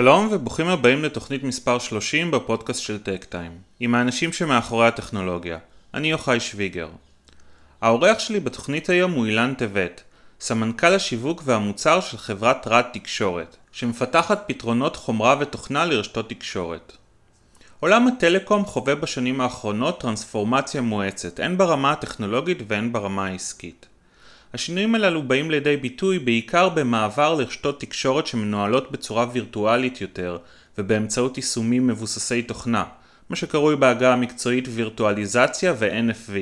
שלום וברוכים הבאים לתוכנית מספר 30 בפודקאסט של טק טיים, עם האנשים שמאחורי הטכנולוגיה. אני יוחאי שוויגר. האורח שלי בתוכנית היום הוא אילן טבת, סמנכ"ל השיווק והמוצר של חברת רד תקשורת, שמפתחת פתרונות חומרה ותוכנה לרשתות תקשורת. עולם הטלקום חווה בשנים האחרונות טרנספורמציה מואצת, הן ברמה הטכנולוגית והן ברמה העסקית. השינויים הללו באים לידי ביטוי בעיקר במעבר לרשתות תקשורת שמנוהלות בצורה וירטואלית יותר ובאמצעות יישומים מבוססי תוכנה, מה שקרוי בהגה המקצועית וירטואליזציה ו-NFV.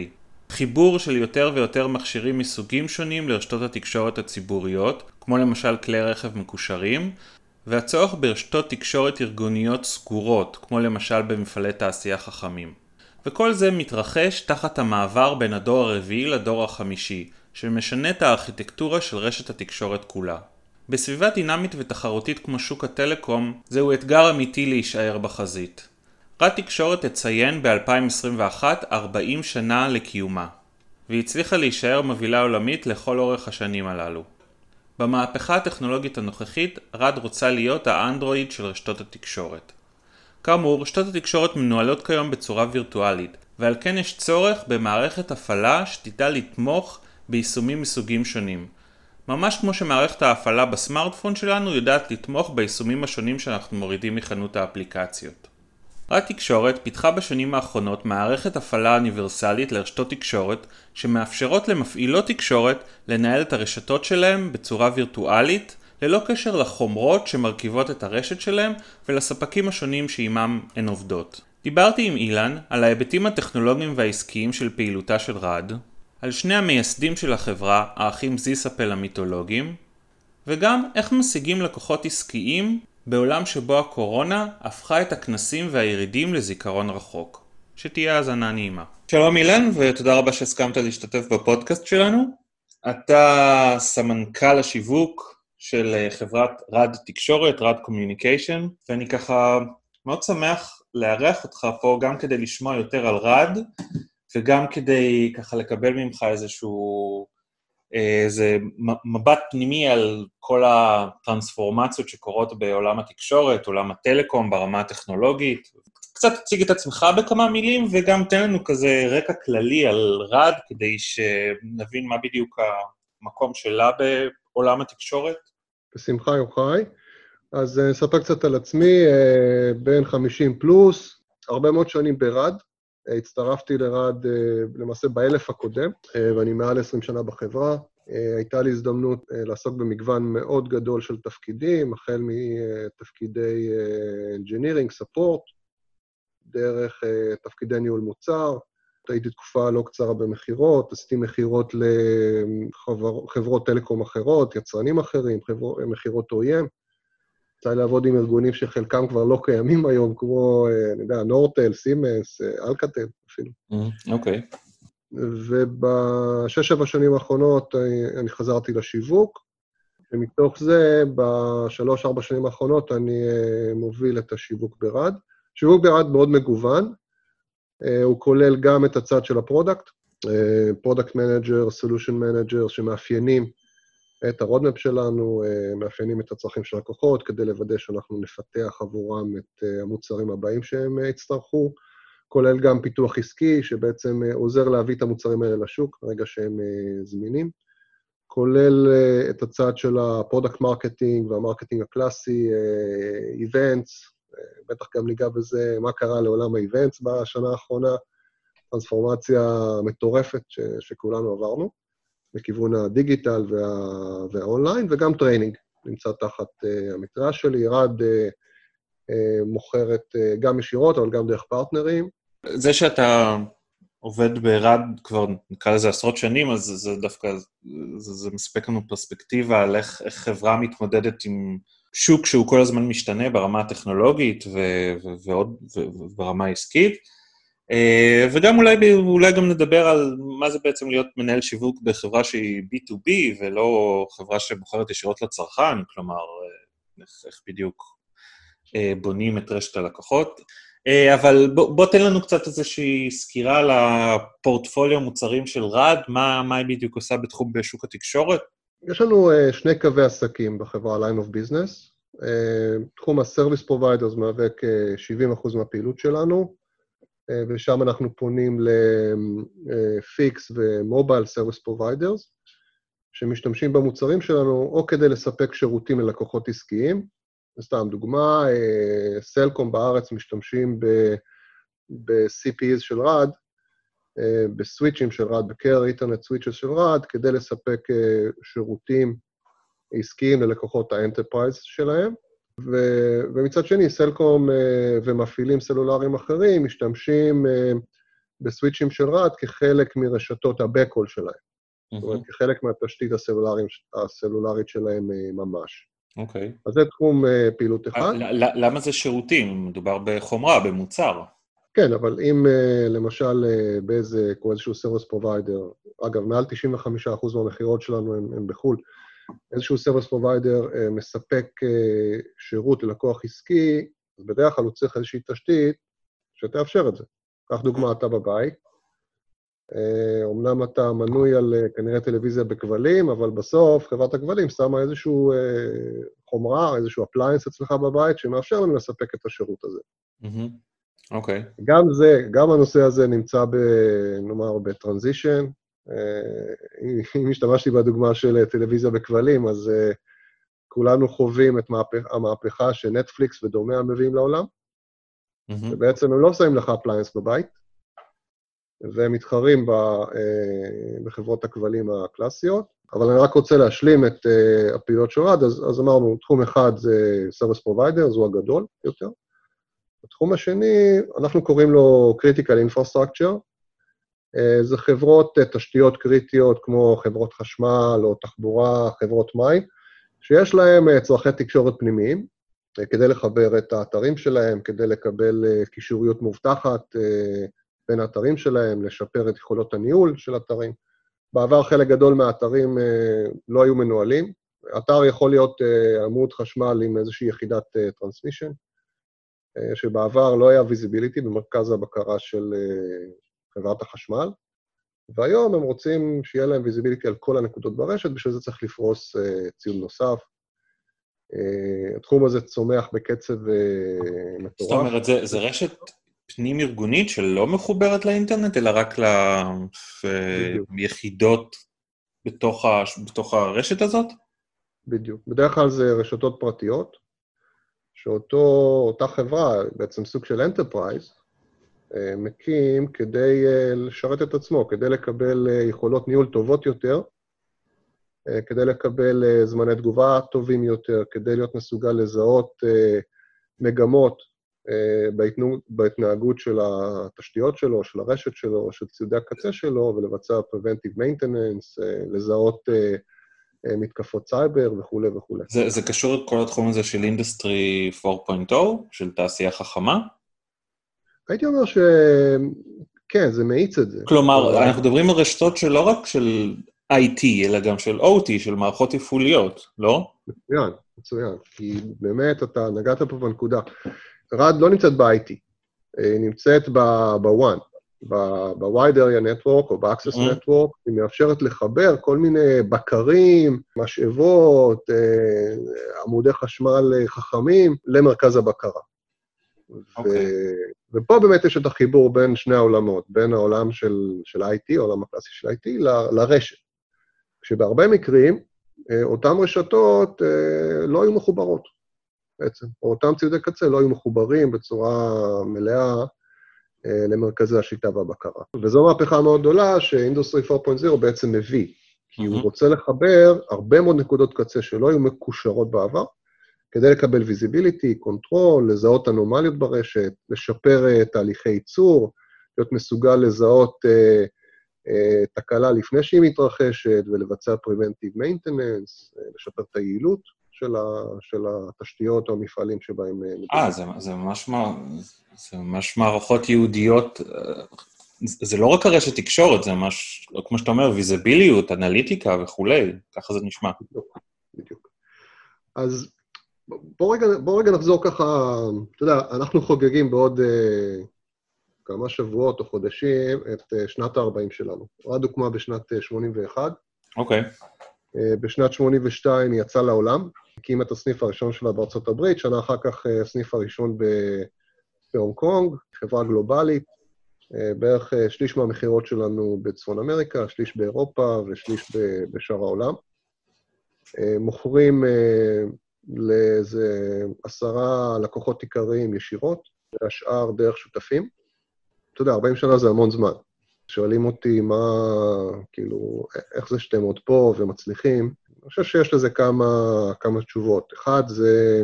חיבור של יותר ויותר מכשירים מסוגים שונים לרשתות התקשורת הציבוריות, כמו למשל כלי רכב מקושרים, והצורך ברשתות תקשורת ארגוניות סגורות, כמו למשל במפעלי תעשייה חכמים. וכל זה מתרחש תחת המעבר בין הדור הרביעי לדור החמישי, שמשנה את הארכיטקטורה של רשת התקשורת כולה. בסביבה דינמית ותחרותית כמו שוק הטלקום, זהו אתגר אמיתי להישאר בחזית. רד תקשורת תציין ב-2021 40 שנה לקיומה, והיא הצליחה להישאר מובילה עולמית לכל אורך השנים הללו. במהפכה הטכנולוגית הנוכחית, רד רוצה להיות האנדרואיד של רשתות התקשורת. כאמור, רשתות התקשורת מנוהלות כיום בצורה וירטואלית, ועל כן יש צורך במערכת הפעלה שתדע לתמוך ביישומים מסוגים שונים. ממש כמו שמערכת ההפעלה בסמארטפון שלנו יודעת לתמוך ביישומים השונים שאנחנו מורידים מחנות האפליקציות. רד תקשורת פיתחה בשנים האחרונות מערכת הפעלה אוניברסלית לרשתות תקשורת שמאפשרות למפעילות תקשורת לנהל את הרשתות שלהם בצורה וירטואלית ללא קשר לחומרות שמרכיבות את הרשת שלהם ולספקים השונים שעימם הן עובדות. דיברתי עם אילן על ההיבטים הטכנולוגיים והעסקיים של פעילותה של רד, על שני המייסדים של החברה, האחים זיסאפל המיתולוגיים, וגם איך משיגים לקוחות עסקיים בעולם שבו הקורונה הפכה את הכנסים והירידים לזיכרון רחוק. שתהיה האזנה נעימה. שלום אילן, ותודה רבה שהסכמת להשתתף בפודקאסט שלנו. אתה סמנכ"ל השיווק של חברת רד תקשורת, RAD Communications, ואני ככה מאוד שמח לארח אותך פה גם כדי לשמוע יותר על רד, וגם כדי ככה לקבל ממך איזשהו, איזה מבט פנימי על כל הטרנספורמציות שקורות בעולם התקשורת, עולם הטלקום ברמה הטכנולוגית. קצת תציג את עצמך בכמה מילים, וגם תן לנו כזה רקע כללי על רד, כדי שנבין מה בדיוק המקום שלה בעולם התקשורת. בשמחה, יוחאי. אז נספר קצת על עצמי, בן 50 פלוס, הרבה מאוד שנים ברד, הצטרפתי לרד למעשה באלף הקודם, ואני מעל 20 שנה בחברה. הייתה לי הזדמנות לעסוק במגוון מאוד גדול של תפקידים, החל מתפקידי engineering, support, דרך תפקידי ניהול מוצר. הייתי תקופה לא קצרה במכירות, עשיתי מכירות לחברות טלקום אחרות, יצרנים אחרים, מכירות OEM. יצא לי לעבוד עם ארגונים שחלקם כבר לא קיימים היום, כמו, אני יודע, נורטל, סימנס, אלקטל אפילו. אוקיי. Okay. ובשש-שבע שנים האחרונות אני חזרתי לשיווק, ומתוך זה, בשלוש-ארבע שנים האחרונות אני מוביל את השיווק ברד. שיווק ברד מאוד מגוון, הוא כולל גם את הצד של ה product, product manager, solution manager, שמאפיינים את ה roadmap שלנו, מאפיינים את הצרכים של לקוחות, כדי לוודא שאנחנו נפתח עבורם את המוצרים הבאים שהם יצטרכו, כולל גם פיתוח עסקי, שבעצם עוזר להביא את המוצרים האלה לשוק ברגע שהם זמינים, כולל את הצד של ה product marketing וה marketing הקלאסי, events, בטח גם ניגע בזה, מה קרה לעולם ה events בשנה האחרונה, טרנספורמציה מטורפת ש- שכולנו עברנו. לכיוון הדיגיטל וה, והאונליין, וגם training נמצא תחת uh, המטריה שלי. רד uh, uh, מוכרת uh, גם ישירות, אבל גם דרך פרטנרים. זה שאתה עובד ברד כבר, נקרא לזה עשרות שנים, אז זה דווקא, זה, זה מספק לנו פרספקטיבה על איך, איך חברה מתמודדת עם שוק שהוא כל הזמן משתנה ברמה הטכנולוגית ו, ו, ועוד, וברמה העסקית. וגם אולי, אולי גם נדבר על מה זה בעצם להיות מנהל שיווק בחברה שהיא B2B ולא חברה שבוחרת ישירות לצרכן, כלומר, איך, איך בדיוק בונים את רשת הלקוחות. אבל בוא, בוא תן לנו קצת איזושהי סקירה על הפורטפוליו מוצרים של רד, מה, מה היא בדיוק עושה בתחום בשוק התקשורת. יש לנו שני קווי עסקים בחברה line of business. תחום ה-Service Providers מהווה כ-70% מהפעילות שלנו, ושם אנחנו פונים ל-Fix ו-Mobile Service Providers, שמשתמשים במוצרים שלנו או כדי לספק שירותים ללקוחות עסקיים, סתם דוגמה, סלקום בארץ משתמשים ב-CPEs של RAD, בסוויצ'ים של RAD, ב-Care Ethernet Switches של RAD, כדי לספק שירותים עסקיים ללקוחות ה enterprise שלהם. ו- ומצד שני, סלקום uh, ומפעילים סלולריים אחרים משתמשים uh, בסוויצ'ים של RAD כחלק מרשתות ה- Backhaul שלהם. Mm-hmm. זאת אומרת, כחלק מהתשתית הסלולרית שלהם uh, ממש. אוקיי. Okay. אז זה תחום uh, פעילות אחד. למה זה שירותים? מדובר בחומרה, במוצר. כן, אבל אם uh, למשל uh, בזק או איזשהו service provider, אגב, מעל 95% מהמכירות שלנו הם, הם בחו"ל, איזשהו service provider uh, מספק uh, שירות ללקוח עסקי, אז בדרך כלל הוא צריך איזושהי תשתית שתאפשר את זה. קח דוגמה, אתה בבית, אומנם אתה מנוי על כנראה טלוויזיה בכבלים, אבל בסוף חברת הכבלים שמה איזשהו חומרה, איזשהו appliance אצלך בבית, שמאפשר לנו לספק את השירות הזה. אוקיי. Mm-hmm. Okay. גם זה, גם הנושא הזה נמצא, ב, נאמר, ב transition. אם השתמשתי בדוגמה של טלוויזיה בכבלים, אז כולנו חווים את המהפכה שנטפליקס ודומיה מביאים לעולם. Mm-hmm. ובעצם הם לא שמים לך appliance בבית, והם מתחרים בחברות הכבלים הקלאסיות. אבל אני רק רוצה להשלים את הפעילות של רד, אז, אז אמרנו, תחום אחד זה Service Provider, זו הגדול יותר. התחום השני, אנחנו קוראים לו Critical Infrastructure. Uh, זה חברות uh, תשתיות קריטיות כמו חברות חשמל או תחבורה, חברות מים, שיש להן uh, צורכי תקשורת פנימיים, כדי לחבר את האתרים שלהם, כדי לקבל קישוריות מובטחת בין האתרים שלהם, לשפר את יכולות הניהול של אתרים. בעבר חלק גדול מהאתרים אה, לא היו מנוהלים. אתר יכול להיות אה, עמוד חשמל עם איזושהי יחידת אה, טרנסמישן, אה, שבעבר לא היה visibility במרכז הבקרה של אה, חברת החשמל, והיום הם רוצים שיהיה להם visibility על כל הנקודות ברשת, בשביל זה צריך לפרוס אה, ציוד נוסף. Uh, התחום הזה צומח בקצב uh, מטורף. זאת אומרת, זה, זה רשת פנים-ארגונית שלא מחוברת לאינטרנט, אלא רק ליחידות בתוך, ה... בתוך הרשת הזאת? בדיוק. בדרך כלל זה רשתות פרטיות, שאותה חברה, בעצם סוג של enterprise, מקים כדי אה, לשרת את עצמו, כדי לקבל אה, יכולות ניהול טובות יותר, כדי לקבל זמני תגובה טובים יותר, כדי להיות מסוגל לזהות מגמות בהתנהגות של התשתיות שלו, של הרשת שלו, של ציודי הקצה שלו, ולבצע preventive maintenance, אה, לזהות אה, אה, מתקפות סייבר וכולי וכולי. זה, זה קשור לכל התחום הזה של Industry 4.0, של תעשייה חכמה? הייתי אומר שכן, זה מאיץ את זה. כלומר, אנחנו מדברים על רשתות שלא רק של IT, אלא גם של OT, של מערכות תפעוליות, לא? מצוין, מצוין. כי באמת, אתה נגעת פה בנקודה. רד לא נמצאת ב-IT, היא נמצאת ב-WAN, ב-Wide Area Network או ב-Access mm-hmm. Network, היא מאפשרת לחבר כל מיני בקרים, משאבות, אה, עמודי חשמל חכמים למרכז הבקרה. Okay. ופה באמת יש את החיבור בין שני העולמות, בין העולם של, של IT, העולם הקלאסי של IT, ל, לרשת. כשבהרבה מקרים, אה, אותן רשתות אה, לא היו מחוברות. בעצם, או אותם ציודי קצה לא היו מחוברים בצורה מלאה אה, למרכזי השיטה והבקרה. וזו מהפכה מאוד גדולה שאינדוסטרי 4.0 בעצם מביא, כי הוא רוצה לחבר הרבה מאוד נקודות קצה שלא היו מקושרות בעבר, כדי לקבל visibility, control, לזהות אנומליות ברשת, לשפר אה, תהליכי ייצור, להיות מסוגל לזהות אה, אה, תקלה לפני שהיא מתרחשת ולבצע Preventive Maintenance, אה, לשפר את היעילות. של, ה, של התשתיות או המפעלים שבהם... אה, אה זה, זה, ממש, זה ממש מערכות ייעודיות. אה, זה לא רק הרשת תקשורת, זה ממש, כמו שאתה אומר, ויזביליות, אנליטיקה וכולי, ככה זה נשמע. בדיוק, בדיוק. אז בוא רגע, בוא רגע נחזור ככה, אתה יודע, אנחנו חוגגים בעוד uh, כמה שבועות או חודשים את uh, שנת ה-40 שלנו. רד הוקמה בשנת uh, 81. אוקיי. Okay. Uh, בשנת 82 היא יצאה לעולם, הקים את הסניף הראשון שלה בארצות הברית, שנה אחר כך הסניף הראשון בהונג קונג, חברה גלובלית. בערך שליש מהמכירות שלנו בצפון אמריקה, שליש באירופה ושליש בשאר העולם. מוכרים לאיזה עשרה לקוחות עיקריים ישירות, והשאר דרך שותפים. אתה יודע, 40 שנה זה המון זמן. שואלים אותי מה, כאילו, איך זה שאתם עוד פה ומצליחים, אני חושב שיש לזה כמה, כמה תשובות. אחד זה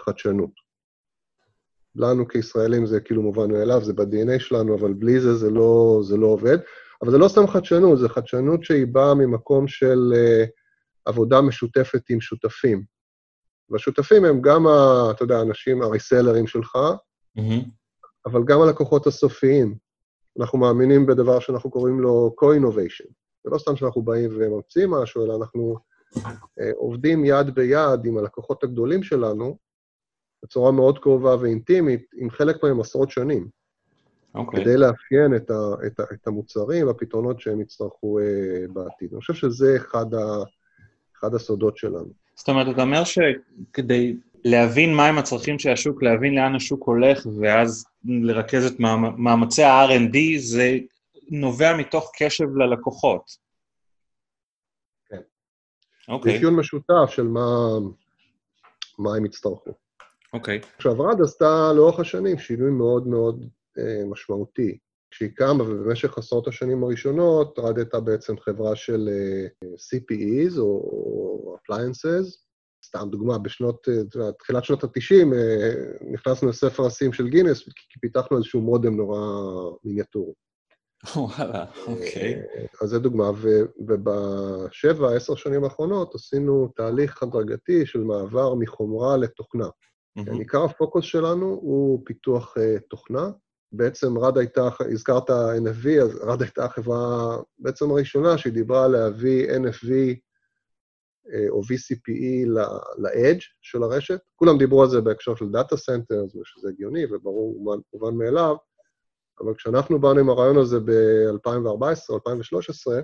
חדשנות. לנו כישראלים זה כאילו מובן מאליו, זה ב-DNA שלנו, אבל בלי זה זה לא, זה לא עובד. אבל זה לא סתם חדשנות, זה חדשנות שהיא באה ממקום של uh, עבודה משותפת עם שותפים. והשותפים הם גם, ה, אתה יודע, האנשים, הריסלרים שלך, mm-hmm. אבל גם הלקוחות הסופיים. אנחנו מאמינים בדבר שאנחנו קוראים לו co-innovation. זה לא סתם שאנחנו באים וממציאים משהו, אלא אנחנו אה, עובדים יד ביד עם הלקוחות הגדולים שלנו, בצורה מאוד קרובה ואינטימית, עם חלק מהם עשרות שנים. Okay. אוקיי. כדי לאפיין את, ה, את, ה, את המוצרים והפתרונות שהם יצטרכו uh, בעתיד. אני חושב שזה אחד, ה, אחד הסודות שלנו. זאת אומרת, אתה אומר שכדי להבין מהם הצרכים של השוק, להבין לאן השוק הולך, ואז לרכז את מאמצי ה-R&D, זה נובע מתוך קשב ללקוחות. כן. אוקיי. זה אפיון משותף של מה, מה הם יצטרכו. אוקיי. עכשיו, רד עשתה לאורך השנים שינוי מאוד מאוד אה, משמעותי. כשהיא קמה, ובמשך עשרות השנים הראשונות, רד הייתה בעצם חברה של אה, CPEs, או appliances, סתם דוגמה, בשנות, אה, תחילת שנות ה-90, אה, נכנסנו לספר השיאים של גינס, כי פיתחנו איזשהו מודם נורא מיניאטורי. וואלה, אוקיי. אז זו דוגמה, ובשבע, עשר שנים האחרונות עשינו תהליך הדרגתי של מעבר מחומרה לתוכנה. עיקר הפוקוס שלנו הוא פיתוח תוכנה. בעצם רד הייתה, הזכרת NFV, אז רד הייתה החברה בעצם הראשונה שהיא דיברה להביא NFV אה, או vCPE ל-edge של הרשת. כולם דיברו על זה בהקשר של data centers, ושזה הגיוני וברור, מובן מאליו, אבל כשאנחנו באנו עם הרעיון הזה ב-2014, 2013,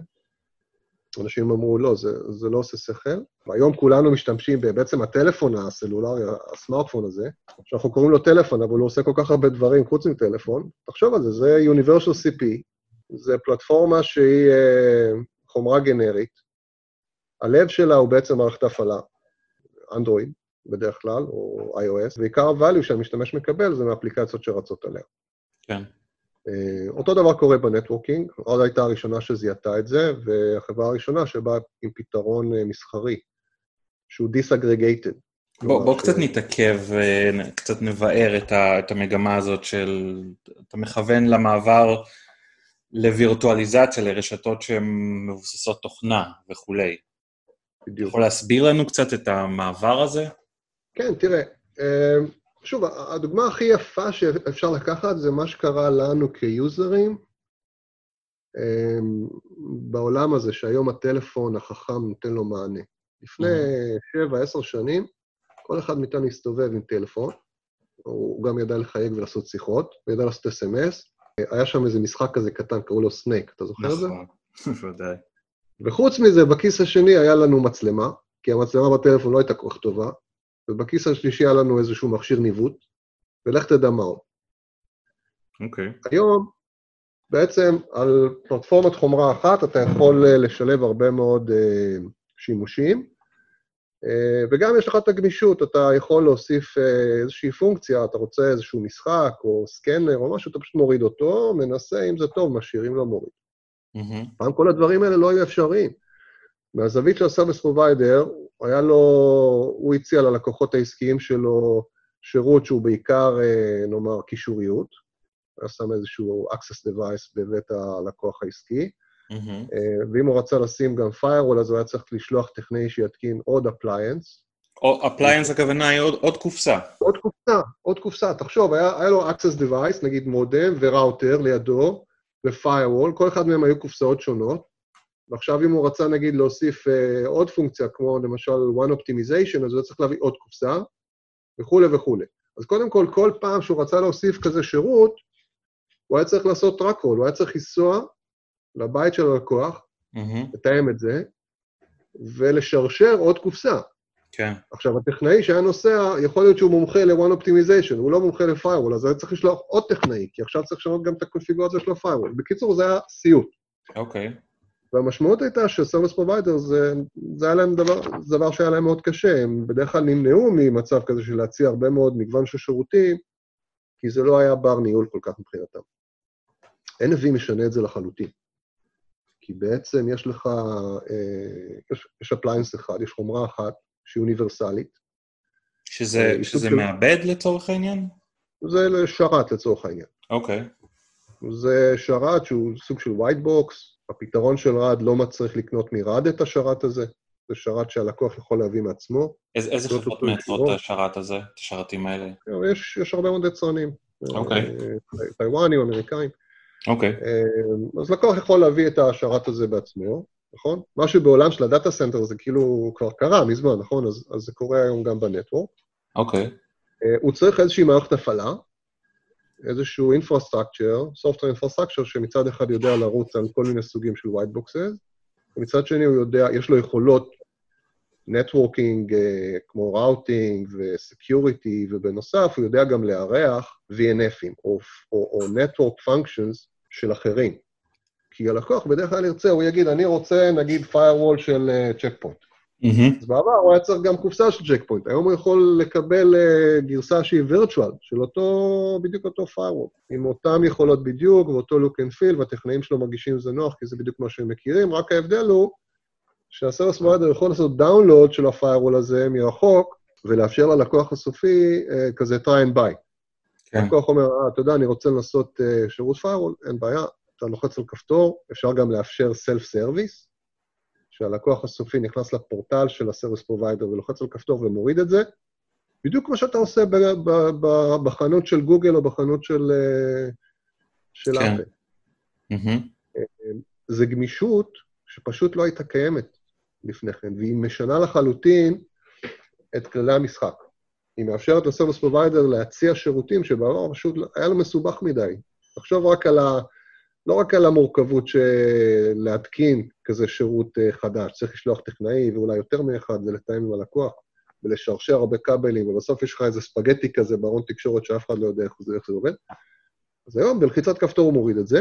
אנשים אמרו, לא, זה, זה לא עושה שכל. והיום כולנו משתמשים בעצם הטלפון הסלולרי, הסמארטפון הזה, שאנחנו קוראים לו טלפון, אבל הוא עושה כל כך הרבה דברים חוץ מטלפון. תחשוב על זה, זה Universal CPE, זה פלטפורמה שהיא אה, חומרה גנרית, הלב שלה הוא בעצם מערכת הפעלה, אנדרואיד בדרך כלל, או iOS, ועיקר ה-value שהמשתמש מקבל זה מאפליקציות שרצות עליה. כן. Uh, אותו דבר קורה בנטוורקינג, עוד הייתה הראשונה שזיהתה את זה, והחברה הראשונה שבאה עם פתרון uh, מסחרי, שהוא disaggregated. בוא, בוא ש... קצת נתעכב, uh, קצת נבער את, ה, את המגמה הזאת של... אתה מכוון למעבר לווירטואליזציה, לרשתות שהן מבוססות תוכנה וכולי. בדיוק. יכול להסביר לנו קצת את המעבר הזה? כן, תראה, שוב, הדוגמה הכי יפה שאפשר לקחת זה מה שקרה לנו כיוזרים אמ, בעולם הזה, שהיום הטלפון החכם נותן לו מענה. לפני שבע, עשר שנים, כל אחד מאיתנו הסתובב עם טלפון, הוא גם ידע לחייג ולעשות שיחות, וידע לעשות אס.אם.אס. היה שם איזה משחק כזה קטן, קראו לו סנייק, אתה זוכר את זה? נכון, בוודאי. וחוץ מזה, בכיס השני היה לנו מצלמה, כי המצלמה בטלפון לא הייתה כל כך טובה, ובכיס השלישי היה לנו איזשהו מכשיר ניווט, ולך תדע מה עוד. אוקיי. אוקיי. היום, בעצם על פלטפורמת חומרה אחת אתה יכול אה, לשלב הרבה מאוד אה, שימושים, אה, וגם יש לך את הגמישות, אתה יכול להוסיף אה, איזושהי פונקציה, אתה רוצה איזשהו משחק או scanner או משהו, אתה פשוט מוריד אותו, מנסה, אם זה טוב, משאיר, אם לא מוריד. Mm-hmm. פעם כל הדברים האלה לא היו אפשריים. מהזווית של ה service provider, היה לו, הוא הציע ללקוחות העסקיים שלו שירות שהוא בעיקר, אה, נאמר, קישוריות. הוא היה שם איזשהו access device בבית הלקוח העסקי. Mm-hmm. ואם הוא רצה לשים גם firewall, אז הוא היה צריך לשלוח טכנאי שיתקין עוד appliance. או appliance הכוונה היא עוד, עוד קופסה. עוד קופסה, עוד קופסה. תחשוב, היה, היה לו access device, נגיד מודם וראוטר לידו, ו-firewall, כל אחד מהם היו קופסאות שונות, ועכשיו אם הוא רצה נגיד להוסיף uh, עוד פונקציה, כמו למשל one optimization, אז הוא צריך להביא עוד קופסה, וכולי וכולי. אז קודם כל, כל פעם שהוא רצה להוסיף כזה שירות, הוא היה צריך לעשות רק רול, הוא היה צריך לנסוע לבית של הלקוח, mm-hmm. לתאם את זה, ולשרשר עוד קופסה. כן. עכשיו, הטכנאי שהיה נוסע, יכול להיות שהוא מומחה ל-one optimization, הוא לא מומחה ל-firewall, אז היה צריך לשלוח עוד טכנאי, כי עכשיו צריך לשנות גם את הקונפיגורציה של ה-firewall. בקיצור, זה היה סיוט. אוקיי. והמשמעות הייתה ש-Service Provider זה, זה היה להם דבר, זה דבר שהיה להם מאוד קשה. הם בדרך כלל נמנעו ממצב כזה של להציע הרבה מאוד מגוון של שירותים, כי זה לא היה בר ניהול כל כך מבחינתם. NV משנה את זה לחלוטין. כי בעצם יש לך, אה, יש, יש אפליינס אחד, יש חומרה אחת שהיא אוניברסלית. שזה, אה, שזה של- מעבד לצורך העניין? זה שרת לצורך העניין. אוקיי. זה שרת שהוא סוג של white box, הפתרון של רד לא מצריך לקנות מרד את השרת הזה, זה שרת שהלקוח יכול להביא מעצמו. איזה, איזה חברות מייצרות. את השרת הזה, את השרתים האלה? יש, יש הרבה מאוד יצרנים. אוקיי. אה, טיוואנים, אמריקאים. אוקיי. אה, אז לקוח יכול להביא את השרת הזה בעצמו, נכון? משהו בעולם של ה data center זה כאילו כבר קרה מזמן, נכון? אז, אז זה קורה היום גם ב network. אוקיי. אה, הוא צריך איזושהי מערכת הפעלה, איזשהו infrastructure, software infrastructure, שמצד אחד יודע לרוץ על כל מיני סוגים של white boxes, ומצד שני הוא יודע, יש לו יכולות networking אה, כמו routing ו security, ובנוסף הוא יודע גם לארח VNF ים, או, או, או Network Functions של אחרים. כי הלקוח בדרך כלל ירצה, הוא יגיד, אני רוצה נגיד firewall של צ'ק פוינט. mm-hmm. אז בעבר הוא היה צריך גם קופסה של צ'ק פוינט, היום הוא יכול לקבל אה, גרסה שהיא virtual, של אותו, בדיוק אותו firewall, עם אותן יכולות בדיוק, ואותו look and feel, והטכנאים שלו מרגישים שזה נוח, כי זה בדיוק מה שהם מכירים, רק ההבדל הוא שה service provider יכול לעשות download של ה-firewall הזה מרחוק, ולאפשר ללקוח הסופי אה, כזה try and buy. כן. הלקוח אומר, אה, אתה יודע, אני רוצה לנסות אה, שירות firewall, אין בעיה, אתה לוחץ על כפתור, אפשר גם לאפשר self-service, שהלקוח הסופי נכנס לפורטל של ה service provider ולוחץ על כפתור ומוריד את זה, בדיוק כמו שאתה עושה ב- ב- ב- בחנות של גוגל או בחנות של, אה, של כן. אפל. mm-hmm. זה גמישות שפשוט לא הייתה קיימת לפני כן, והיא משנה לחלוטין את כללי המשחק. היא מאפשרת ל service provider להציע שירותים שבעבר פשוט היה לו מסובך מדי. תחשוב רק על ה... לא רק על המורכבות של להתקין כזה שירות אה, חדש, צריך לשלוח טכנאי ואולי יותר מאחד ולתאם עם הלקוח ולשרשר הרבה כבלים, ובסוף יש לך איזה ספגטי כזה בארון תקשורת שאף אחד לא יודע איך זה, איך זה עובד. אז היום בלחיצת כפתור הוא מוריד את זה,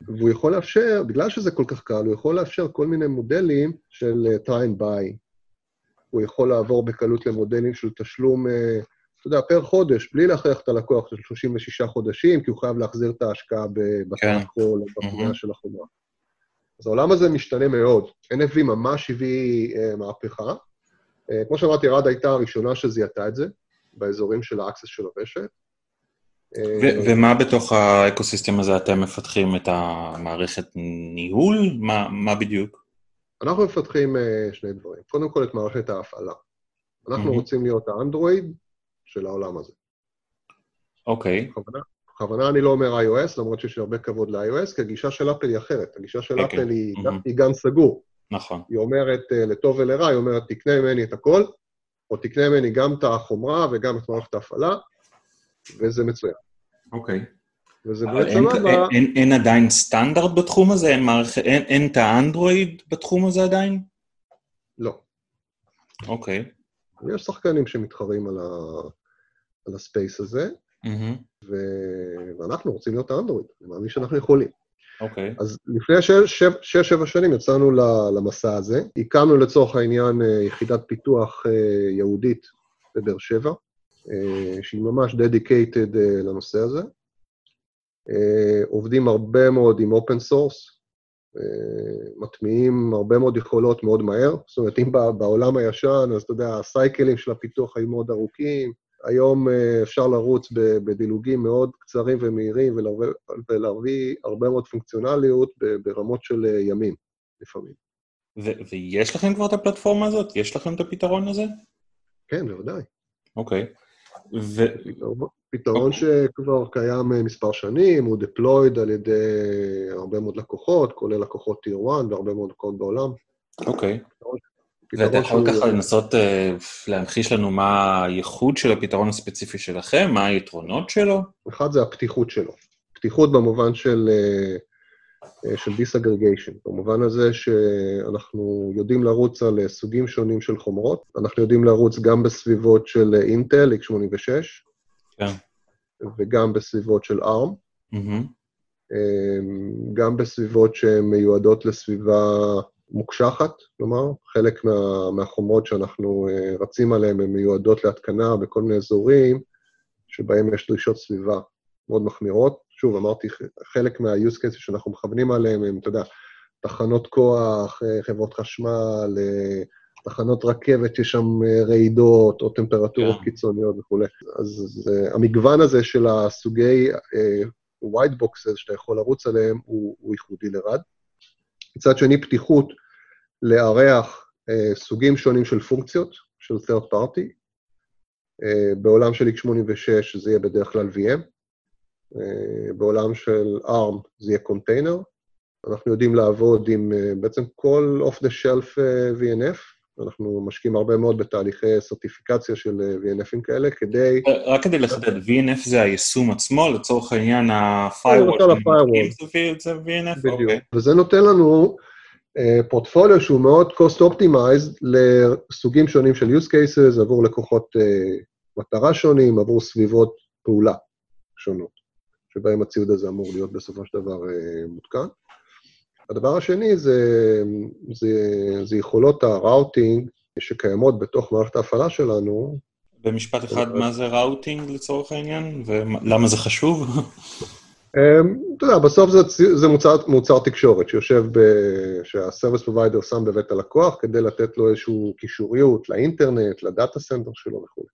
והוא יכול לאפשר, בגלל שזה כל כך קל, הוא יכול לאפשר כל מיני מודלים של אה, try buy. הוא יכול לעבור בקלות למודלים של תשלום, אה, אתה יודע, פר חודש, בלי להכריח את הלקוח של 36 חודשים, כי הוא חייב להחזיר את ההשקעה בטרקול או בבנייה מהמם. של החומרה. אז העולם הזה משתנה מאוד. NFV ממש הביא אה, מהפכה. אה, כמו שאמרתי, רד הייתה הראשונה שזיהתה את זה, באזורים של ה access של הרשת. אה, ו- ומה בתוך ה ecosystem הזה אתם מפתחים את המערכת ניהול? מה, מה בדיוק? אנחנו מפתחים שני דברים. קודם כל, את מערכת ההפעלה. אנחנו mm-hmm. רוצים להיות האנדרואיד של העולם הזה. אוקיי. בכוונה, בכוונה אני לא אומר iOS, למרות שיש לי הרבה כבוד ל-iOS, כי הגישה של אפל היא אחרת. הגישה של כן, אפל כן. היא, mm-hmm. היא גן סגור. נכון. היא אומרת, אה, לטוב ולרע, היא אומרת, תקנה ממני את הכל, או תקנה ממני גם את החומרה וגם את מערכת ההפעלה, וזה מצוין. אוקיי. וזה אבל באמת אין, סבבה. אין, אין, אין עדיין סטנדרט בתחום הזה? אין, מערכת, אין, אין את האנדרואיד בתחום הזה עדיין? לא. אוקיי. יש שחקנים שמתחרים על, ה... על הספייס הזה, מהמם. ו... ואנחנו רוצים להיות האנדרואיד, אני מאמין שאנחנו יכולים. אוקיי. אז לפני שש-שבע שנים יצאנו למסע הזה, הקמנו לצורך העניין אה, יחידת פיתוח אה, ייעודית בבאר שבע, אה, שהיא ממש dedicated לנושא הזה. עובדים הרבה מאוד עם open source, מטמיעים הרבה מאוד יכולות מאוד מהר. זאת אומרת, אם בעולם הישן, אז אתה יודע, ה cycle ים של הפיתוח היו מאוד ארוכים, היום אה, אפשר לרוץ בדילוגים מאוד קצרים ומהירים ולהביא, הרבה מאוד פונקציונליות ברמות של אה, ימים לפעמים. ו- ויש לכם כבר את הפלטפורמה הזאת? יש לכם את הפתרון הזה? כן, בוודאי. אוקיי. ו... פתרון- פתרון שכבר קיים אה, מספר שנים, הוא deployed על ידי הרבה מאוד לקוחות, כולל לקוחות טיר 1 והרבה מאוד לקוחות בעולם. אוקיי. פתרון ואתה יכול ככה לנסות אה, להמחיש לנו מה הייחוד של הפתרון הספציפי שלכם, מה היתרונות שלו? אחד זה הפתיחות שלו. פתיחות במובן של, אה, אה, של דיסאגרגיישן, במובן הזה שאנחנו יודעים לרוץ על סוגים שונים של חומרות, אנחנו יודעים לרוץ גם בסביבות של אינטל, x86, כן. וגם בסביבות של ARM, מהמם. גם בסביבות שהן מיועדות לסביבה מוקשחת, כלומר, חלק מה, מהחומרות שאנחנו אה, רצים עליהן הן מיועדות להתקנה בכל מיני אזורים שבהם יש דרישות סביבה מאוד מחמירות. שוב, אמרתי, חלק מה-use cases שאנחנו מכוונים עליהם הם, אתה יודע, תחנות כוח, אה, חברות חשמל, אה, תחנות רכבת שיש שם רעידות או טמפרטורות כן. קיצוניות וכולי. אז, אז המגוון הזה של הסוגי white boxes שאתה יכול לרוץ עליהם הוא, הוא ייחודי לרד. מצד שני, פתיחות לארח אה, סוגים שונים של פונקציות, של third party. אה, בעולם של x86 זה יהיה בדרך כלל VM, אה, בעולם של ARM זה יהיה קונטיינר. אנחנו יודעים לעבוד עם אה, בעצם כל off-the-shelf אה, VNF, אנחנו משקיעים הרבה מאוד בתהליכי סרטיפיקציה של אה, VNFים כאלה, כדי... רק כדי לחדד, VNF זה היישום עצמו, לצורך העניין ה-firewall. זה VNF? בדיוק. אוקיי. וזה נותן לנו אה, פורטפוליו שהוא מאוד cost optimized לסוגים שונים של use cases עבור לקוחות אה, מטרה שונים, עבור סביבות פעולה שונות, שבהם הציוד הזה אמור להיות בסופו של דבר מותקן. הדבר השני זה, זה, זה יכולות ה routing שקיימות בתוך מערכת ההפעלה שלנו, במשפט אחד, מה זה routing לצורך העניין? ולמה זה חשוב? אמ, אתה יודע, בסוף זה, זה מוצר, מוצר תקשורת שיושב, ב, שה service provider שם בבית הלקוח כדי לתת לו איזושהי קישוריות לאינטרנט, ל data center שלו וכו'.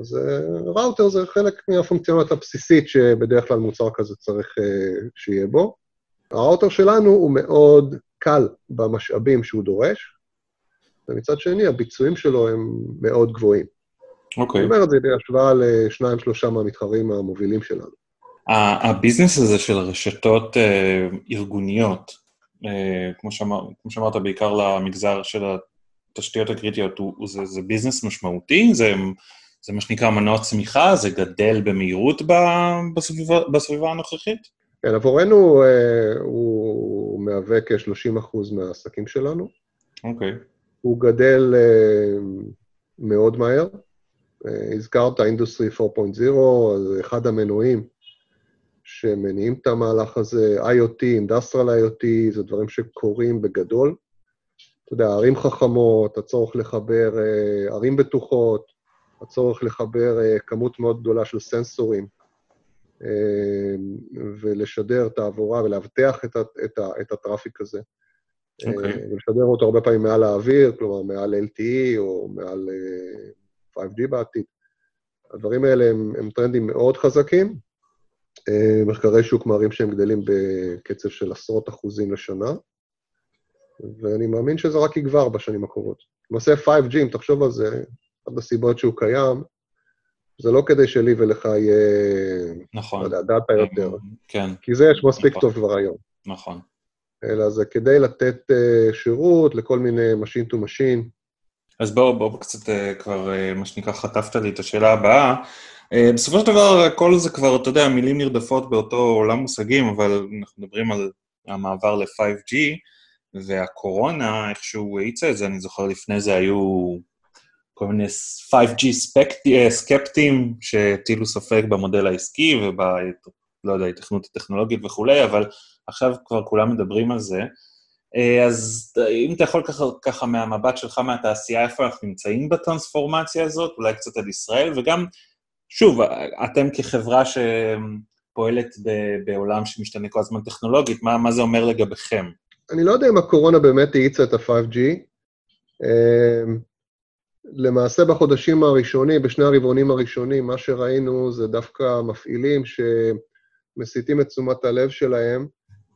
אז אה, ראוטר זה חלק מהפונקציונות הבסיסית שבדרך כלל מוצר כזה צריך אה, שיהיה בו. הראוטר שלנו הוא מאוד קל במשאבים שהוא דורש, ומצד שני הביצועים שלו הם מאוד גבוהים. אוקיי. אני אומר את זה בהשוואה לשניים, שלושה מהמתחרים המובילים שלנו. הביזנס הזה של רשתות אה, ארגוניות, אה, כמו, שאמר, כמו שאמרת, בעיקר למגזר של התשתיות הקריטיות, הוא, הוא זה, זה business משמעותי? זה, זה מה שנקרא מנוע צמיחה? זה גדל במהירות ב, בסביבה, בסביבה הנוכחית? כן, עבורנו אה, הוא מהווה כ-30% מהעסקים שלנו. אוקיי. הוא גדל אה, מאוד מהר. אה, הזכרת Industry 4.0, זה אחד המנועים שמניעים את המהלך הזה, IoT, Industrial IoT, זה דברים שקורים בגדול. אתה יודע, ערים חכמות, הצורך לחבר ערים בטוחות, הצורך לחבר כמות מאוד גדולה של סנסורים, ולשדר תעבורה ולאבטח את, את, את הטראפיק הזה. אוקיי. אה, ולשדר אותו הרבה פעמים מעל האוויר, כלומר מעל LTE או מעל אה, 5G בעתיד. הדברים האלה הם, הם טרנדים מאוד חזקים. אה, מחקרי שוק מראים שהם גדלים בקצב של עשרות אחוזים לשנה, ואני מאמין שזה רק יגבר בשנים הקרובות. למעשה 5G, אם תחשוב על זה, אחת הסיבות שהוא קיים, זה לא כדי שלי ולך יהיה, לא נכון. יודע, דאטה יותר, כן, כי זה יש מספיק נכון. טוב כבר היום. נכון. אלא זה כדי לתת uh, שירות לכל מיני machine to machine. אז בואו בוא קצת אה, כבר, אה, מה שנקרא, חטפת לי את השאלה הבאה. אה, בסופו של דבר, כל זה כבר, אתה יודע, מילים נרדפות באותו עולם מושגים, אבל אנחנו מדברים על המעבר ל-5G, והקורונה, איכשהו האיצה את זה, אני זוכר לפני זה היו כל מיני 5G ספקט- אה, סקפטים שהטילו ספק במודל העסקי וב... לא יודע, התכנות הטכנולוגית וכולי, אבל עכשיו כבר כולם מדברים על זה. אה, אז אם אתה יכול ככה, ככה מהמבט שלך מהתעשייה, איפה אנחנו נמצאים בטרנספורמציה הזאת, אולי קצת על ישראל, וגם, שוב, אתם כחברה שפועלת ב- בעולם שמשתנה כל הזמן טכנולוגית, מה, מה זה אומר לגביכם? אני לא יודע אם הקורונה באמת האיצה את ה-5G. למעשה בחודשים הראשונים, בשני הרבעונים הראשונים, מה שראינו זה דווקא מפעילים שמסיטים את תשומת הלב שלהם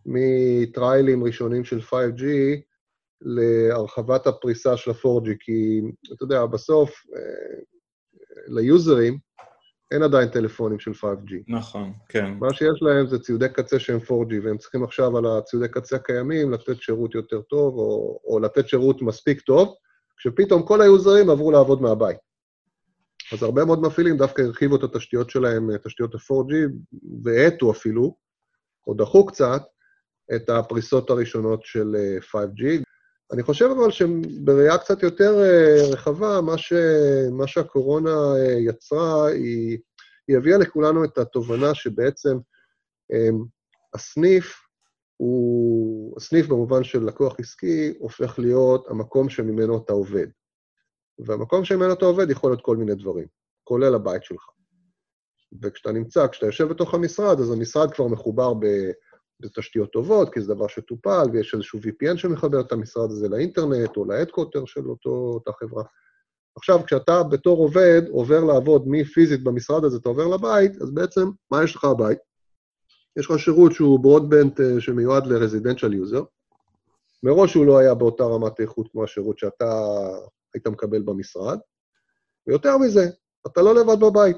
מטריילים ראשונים של 5G להרחבת הפריסה של ה-4G, כי אתה יודע, בסוף אה, ליוזרים אין עדיין טלפונים של 5G. נכון, כן. מה שיש להם זה ציודי קצה שהם 4G, והם צריכים עכשיו על הציודי קצה הקיימים לתת שירות יותר טוב, או, או לתת שירות מספיק טוב, כשפתאום כל היוזרים עברו לעבוד מהבית. אז הרבה מאוד מפעילים דווקא הרחיבו את התשתיות שלהם, תשתיות ה-4G, והאטו אפילו, או דחו קצת, את הפריסות הראשונות של 5G. אני חושב אבל שבראייה קצת יותר רחבה, מה, ש, מה שהקורונה יצרה, היא, היא הביאה לכולנו את התובנה שבעצם הסניף הוא, הסניף במובן של לקוח עסקי, הופך להיות המקום שממנו אתה עובד. והמקום שממנו אתה עובד יכול להיות כל מיני דברים, כולל הבית שלך. וכשאתה נמצא, כשאתה יושב בתוך המשרד, אז המשרד כבר מחובר בתשתיות טובות, כי זה דבר שטופל, ויש איזשהו VPN שמחבר את המשרד הזה לאינטרנט או להדקוטר של אותו, אותה חברה. עכשיו, כשאתה בתור עובד עובר לעבוד מפיזית במשרד הזה, אתה עובר לבית, אז בעצם, מה יש לך בבית? יש לך שירות שהוא ברודבנט אה, שמיועד ל-residential user. מראש הוא לא היה באותה רמת איכות כמו השירות שאתה היית מקבל במשרד, ויותר מזה, אתה לא לבד בבית,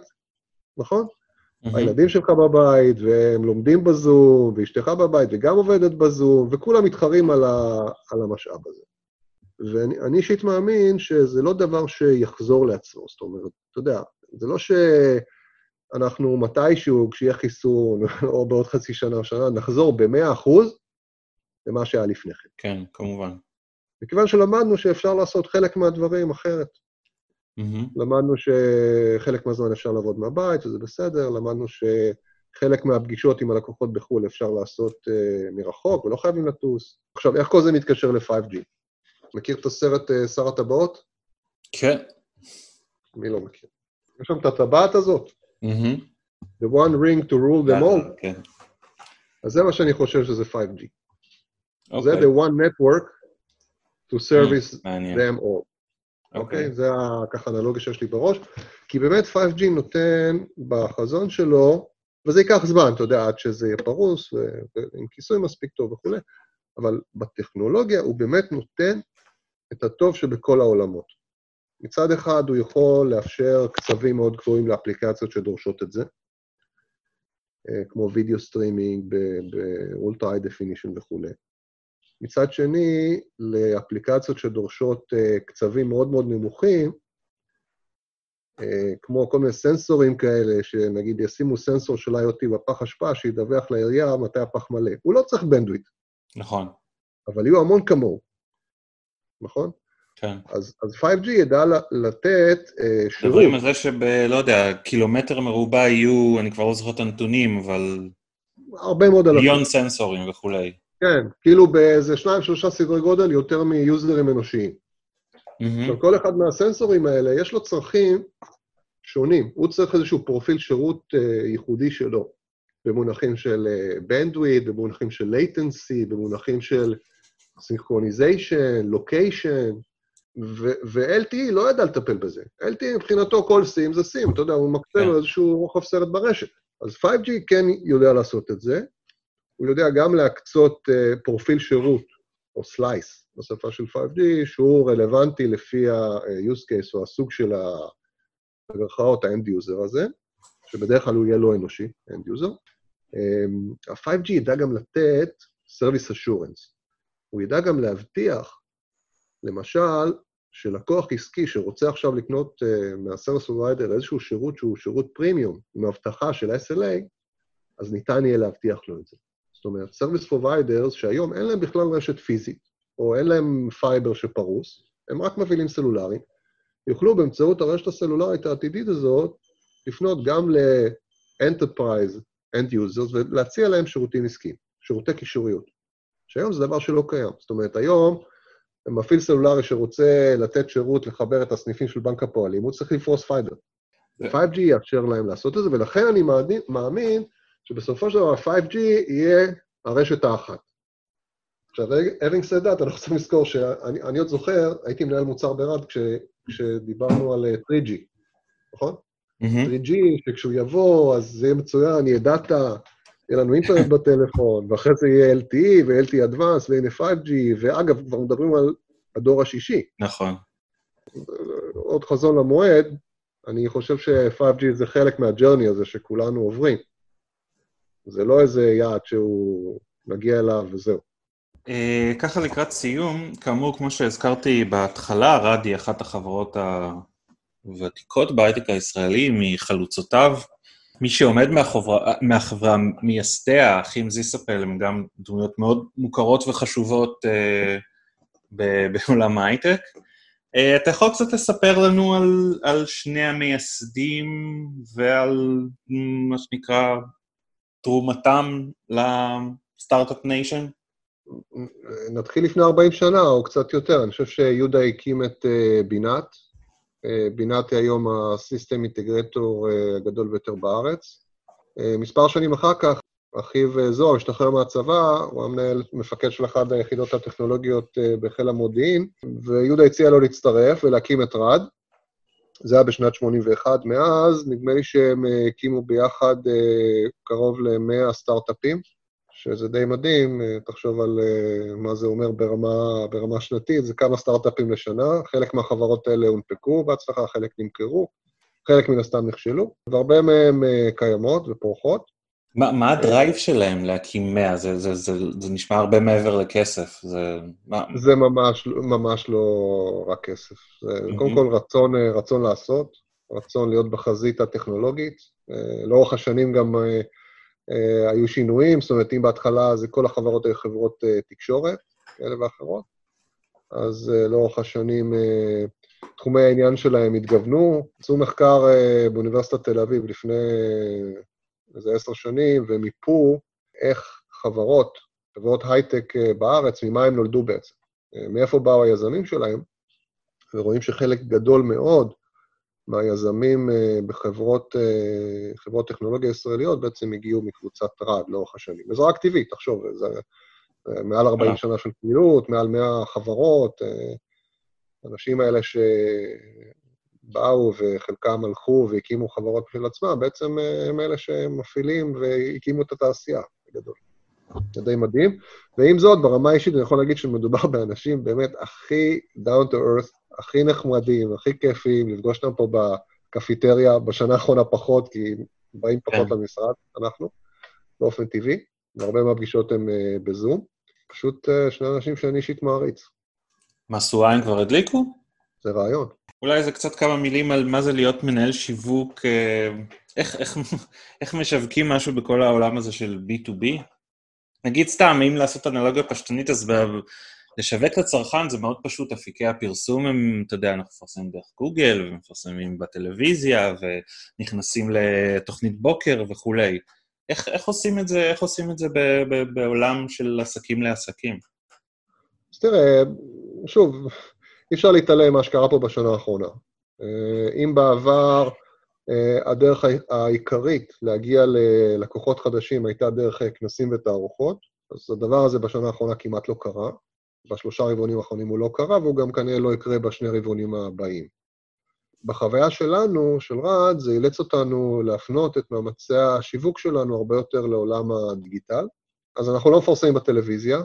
נכון? Mm-hmm. הילדים שלך בבית, והם לומדים בזום, ואשתך בבית, וגם עובדת בזום, וכולם מתחרים על, ה, על המשאב הזה. ואני אישית מאמין שזה לא דבר שיחזור לעצמו, זאת אומרת, אתה יודע, זה לא שאנחנו מתישהו, כשיהיה חיסון, או בעוד חצי שנה או שנה, נחזור ב-100% למה שהיה לפני כן. כן, כמובן. מכיוון שלמדנו שאפשר לעשות חלק מהדברים אחרת. Mm-hmm. למדנו שחלק מהזמן אפשר לעבוד מהבית, וזה בסדר, למדנו שחלק מהפגישות עם הלקוחות בחו"ל אפשר לעשות uh, מרחוק, ולא חייבים לטוס. עכשיו, איך כל זה מתקשר ל-5G? מכיר את הסרט uh, שר הטבעות? כן. מי לא מכיר? יש שם את הטבעת הזאת. Mm-hmm. The one ring to rule them all. אז זה מה שאני חושב שזה 5G. Okay. זה אוקיי. the one network to service mm, them all. אוקיי? Okay. זה ככה אנלוגיה שיש לי בראש. כי באמת 5G נותן בחזון שלו, וזה ייקח זמן, אתה יודע, עד שזה יהיה פרוס, ועם כיסוי מספיק טוב וכולי, אבל בטכנולוגיה הוא באמת נותן את הטוב שבכל העולמות. מצד אחד הוא יכול לאפשר קצבים מאוד גבוהים לאפליקציות שדורשות את זה, אה, כמו וידאו streaming ב-ultra high definition וכולי. מצד שני, לאפליקציות שדורשות uh, קצבים מאוד מאוד נמוכים, uh, כמו כל מיני סנסורים כאלה, שנגיד ישימו סנסור של IoT בפח אשפה, שידווח לעירייה מתי הפח מלא. הוא לא צריך bandwidth. נכון. אבל יהיו המון כמוהו, נכון? כן. אז, אז 5G ידע לתת uh, שירות. מדברים על זה שב... לא יודע, קילומטר מרובע יהיו, אני כבר לא זוכר את הנתונים, אבל... הרבה מאוד אלפים. מיליון סנסורים וכולי. כן, כאילו באיזה שניים, שלושה סדרי גודל יותר מיוזרים אנושיים. Mm-hmm. עכשיו, כל אחד מהסנסורים האלה, יש לו צרכים שונים. הוא צריך איזשהו פרופיל שירות uh, ייחודי שלו, במונחים של bandwidth, uh, במונחים של latency, במונחים של synchronization, location, ו-LTE לא ידע לטפל בזה. LTE מבחינתו כל סים זה סים, אתה יודע, הוא מקצה לו כן. איזשהו רוחב סרט ברשת. אז 5G כן יודע לעשות את זה, הוא יודע גם להקצות uh, פרופיל שירות, או slice, בשפה של 5G, שהוא רלוונטי לפי ה-use case או הסוג של ה... במירכאות ה-end user הזה, שבדרך כלל הוא יהיה לא אנושי, end user. Um, ה-5G ידע גם לתת service assurance. הוא ידע גם להבטיח, למשל, שלקוח עסקי שרוצה עכשיו לקנות uh, מה-service provider איזשהו שירות שהוא שירות פרימיום, עם הבטחה של SLA, אז ניתן יהיה להבטיח לו את זה. זאת אומרת, Service Providers שהיום אין להם בכלל רשת פיזית, או אין להם fiber שפרוס, הם רק מפעילים סלולרי, יוכלו באמצעות הרשת הסלולרית העתידית הזאת לפנות גם ל-Enterprise End Users ולהציע להם שירותים עסקיים, שירותי קישוריות. שהיום זה דבר שלא קיים. זאת אומרת, היום מפעיל סלולרי שרוצה לתת שירות לחבר את הסניפים של בנק הפועלים, הוא צריך לפרוס fiber. ו-5G יאפשר להם לעשות את זה, ולכן אני מאמין שבסופו של דבר 5G יהיה הרשת האחת. עכשיו, having said that, אנחנו צריכים לזכור שאני עוד זוכר, הייתי מנהל מוצר ברד כש, כשדיברנו על 3G, אה, נכון? Mm-hmm. 3G, שכשהוא יבוא, אז זה יהיה מצוין, יהיה דאטה, יהיה לנו אינטרנט בטלפון, ואחרי זה יהיה LTE ו-LTE Advance, והנה 5G, ואגב, כבר מדברים על הדור השישי. נכון. עוד חזון למועד, אני חושב ש-5G זה חלק מהג'רני הזה שכולנו עוברים. זה לא איזה יעד שהוא מגיע אליו וזהו. Uh, ככה לקראת סיום, כאמור, כמו שהזכרתי בהתחלה, רדי היא אחת החברות הוותיקות בהייטק הישראלי, מחלוצותיו. מי שעומד מהחברה, מהחברה מייסדיה, האחים זיסאפל, הם גם דמויות מאוד מוכרות וחשובות אה, בעולם ההייטק. אה, אתה יכול קצת לספר לנו על, על שני המייסדים ועל מה שנקרא תרומתם ל-Start-Up Nation? נתחיל לפני 40 שנה, או קצת יותר. אני חושב שיהודה הקים את uh, בינת. בינת היא היום ה-system integrator uh, הגדול ביותר בארץ. Uh, מספר שנים אחר כך, אחיו זוהר השתחרר מהצבא, הוא המנהל, מפקד של אחת היחידות הטכנולוגיות בחיל המודיעין, ויהודה הציע לו להצטרף ולהקים את רד. זה היה בשנת 81. מאז, נדמה לי שהם הקימו ביחד קרוב ל-100 סטארט-אפים. שזה די מדהים, אה, תחשוב על אה, מה זה אומר ברמה, ברמה שנתית, זה כמה סטארט-אפים לשנה, חלק מהחברות האלה הונפקו בהצלחה, חלק נמכרו, חלק מן הסתם נכשלו, והרבה מהן אה, קיימות ופורחות. מה, מה הדרייב שלהם להקים 100? זה, זה, זה, זה נשמע הרבה מעבר לכסף. זה, מה... זה ממש, ממש לא רק כסף. זה mm-hmm. קודם כל רצון, רצון לעשות, רצון להיות בחזית הטכנולוגית. לאורך השנים גם היו שינויים, זאת אומרת, אם בהתחלה זה כל החברות היו חברות אה, תקשורת כאלה ואחרות, אז אה, לאורך השנים תחומי העניין שלהם התגוונו. עשו מחקר באוניברסיטת תל אביב לפני איזה עשר שנים, ומיפו איך חברות, חברות הייטק בארץ, ממה הם נולדו בעצם, מאיפה באו היזמים שלהם, ורואים שחלק גדול מאוד מהיזמים אה, בחברות אה, חברות טכנולוגיה ישראליות בעצם הגיעו מקבוצת רד לאורך השנים. וזה רק טבעי, תחשוב, זה מעל 40 אה. שנה של פעילות, מעל 100 חברות, האנשים האלה שבאו וחלקם הלכו והקימו חברות בשביל עצמם, בעצם הם אלה שמפעילים והקימו את התעשייה, בגדול. זה די מדהים. ועם זאת, ברמה האישית אני יכול להגיד שמדובר באנשים באמת הכי down to earth, הכי נחמדים, הכי כיפים, לפגוש אותם פה בקפיטריה, בשנה האחרונה פחות, כי באים פחות כן. למשרד, אנחנו, באופן טבעי, והרבה מהפגישות הן uh, בזום. פשוט uh, שני אנשים שאני אישית מעריץ. משואה הם כבר הדליקו? זה רעיון. אולי זה קצת כמה מילים על מה זה להיות מנהל שיווק, אה, איך, איך, איך משווקים משהו בכל העולם הזה של B2B? נגיד סתם, אם לעשות אנלוגיה פשטנית, אז לשווק לצרכן זה מאוד פשוט, אפיקי הפרסום הם, אתה יודע, אנחנו מפרסמים דרך גוגל, ומפרסמים בטלוויזיה, ונכנסים לתוכנית בוקר וכולי. איך, איך עושים את זה, איך עושים את זה ב, ב, בעולם של עסקים לעסקים? אז תראה, שוב, אי אפשר להתעלם ממה שקרה פה בשנה האחרונה. אה, אם בעבר אה, הדרך העיקרית להגיע ללקוחות חדשים הייתה דרך כנסים ותערוכות, אז הדבר הזה בשנה האחרונה כמעט לא קרה. בשלושה רבעונים האחרונים הוא לא קרה, והוא גם כנראה לא יקרה בשני הרבעונים הבאים. בחוויה שלנו, של רד, זה אילץ אותנו להפנות את מאמצי השיווק שלנו הרבה יותר לעולם הדיגיטל. אז אנחנו לא מפרסמים בטלוויזיה,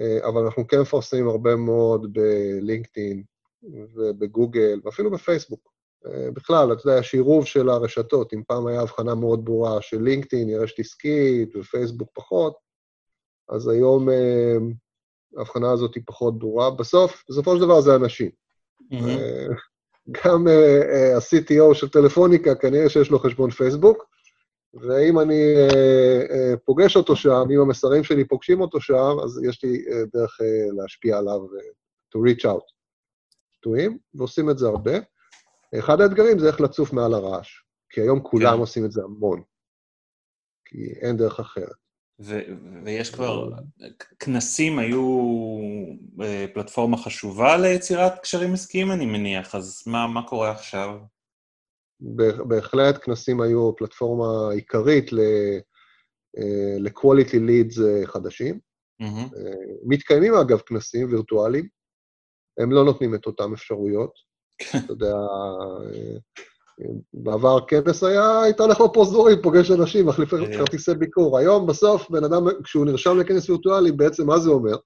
אה, אבל אנחנו כן מפרסמים הרבה מאוד בלינקדאין ובגוגל, ואפילו בפייסבוק. אה, בכלל, אתה יודע, יש עירוב של הרשתות. אם פעם הייתה הבחנה מאוד ברורה של לינקדאין היא רשת עסקית ופייסבוק פחות, אז היום אה, ההבחנה הזאת היא פחות ברורה. בסוף, בסופו של דבר זה אנשים. Mm-hmm. גם ה-CTO של טלפוניקה, כנראה שיש לו חשבון פייסבוק, ואם אני פוגש אותו שם, אם המסרים שלי פוגשים אותו שם, אז יש לי דרך להשפיע עליו, to reach out to him, ועושים את זה הרבה. אחד האתגרים זה איך לצוף מעל הרעש, כי היום כולם כן. עושים את זה המון, כי אין דרך אחרת. ו- ויש כבר, כנסים היו אה, פלטפורמה חשובה ליצירת קשרים עסקיים, אני מניח, אז מה, מה קורה עכשיו? בהחלט כנסים היו פלטפורמה עיקרית אה, ל-quality leads אה, חדשים. Mm-hmm. מתקיימים, אגב, כנסים וירטואליים, הם לא נותנים את אותן אפשרויות. כן. אתה יודע, בעבר כנס היה, היית הולך בפרוזדורים, פוגש אנשים, מחליף אה. כרטיסי ביקור. היום, בסוף, בן אדם, כשהוא נרשם לכנס וירטואלי, בעצם מה זה אומר?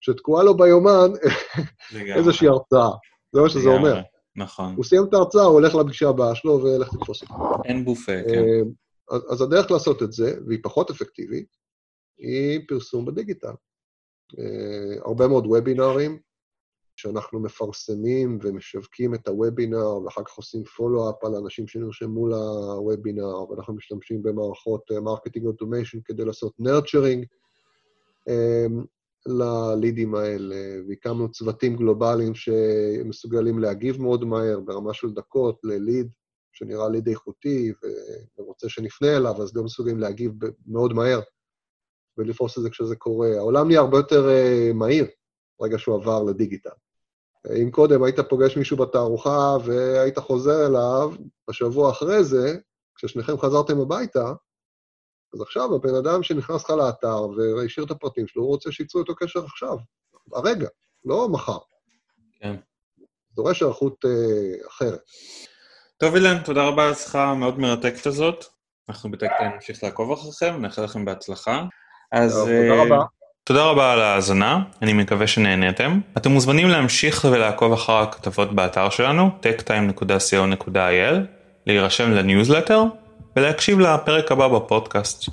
שתקועה לו ביומן איזושהי הרצאה. זה מה שזה אומר. נכון. הוא סיים את ההרצאה, הוא הולך לפגישה הבאה שלו והולך לתפוס אותה. אין בופה, כן. אה, אז הדרך לעשות את זה, והיא פחות אפקטיבית, היא פרסום בדיגיטל. אה, הרבה מאוד וובינארים, שאנחנו מפרסמים ומשווקים את הוובינר, ואחר כך עושים follow-up על אנשים שנרשמו לוובינר, ואנחנו משתמשים במערכות marketing uh, automation כדי לעשות nurturing um, ללידים האלה, והקמנו צוותים גלובליים שמסוגלים להגיב מאוד מהר, ברמה של דקות, לליד, שנראה ליד איכותי, ורוצה שנפנה אליו, אז גם מסוגלים להגיב מאוד מהר ולפרוס את זה כשזה קורה. העולם נהיה הרבה יותר uh, מהיר ברגע שהוא עבר לדיגיטל. אם קודם היית פוגש מישהו בתערוכה והיית חוזר אליו בשבוע אחרי זה, כששניכם חזרתם הביתה, אז עכשיו הבן אדם שנכנס לך לאתר והשאיר את הפרטים שלו, הוא רוצה שייצרו איתו קשר עכשיו, הרגע, לא מחר. כן. דורש היערכות אה, אחרת. טוב, אילן, תודה רבה על השיחה המאוד מרתקת הזאת. אנחנו בטקטיים נמשיך לעקוב אחריכם, נאחל לכם בהצלחה. אז... טוב, תודה אה, רבה. תודה רבה על ההאזנה, אני מקווה שנהניתם. אתם מוזמנים להמשיך ולעקוב אחר הכתבות באתר שלנו, techtime.co.il, להירשם לניוזלטר ולהקשיב לפרק הבא בפודקאסט.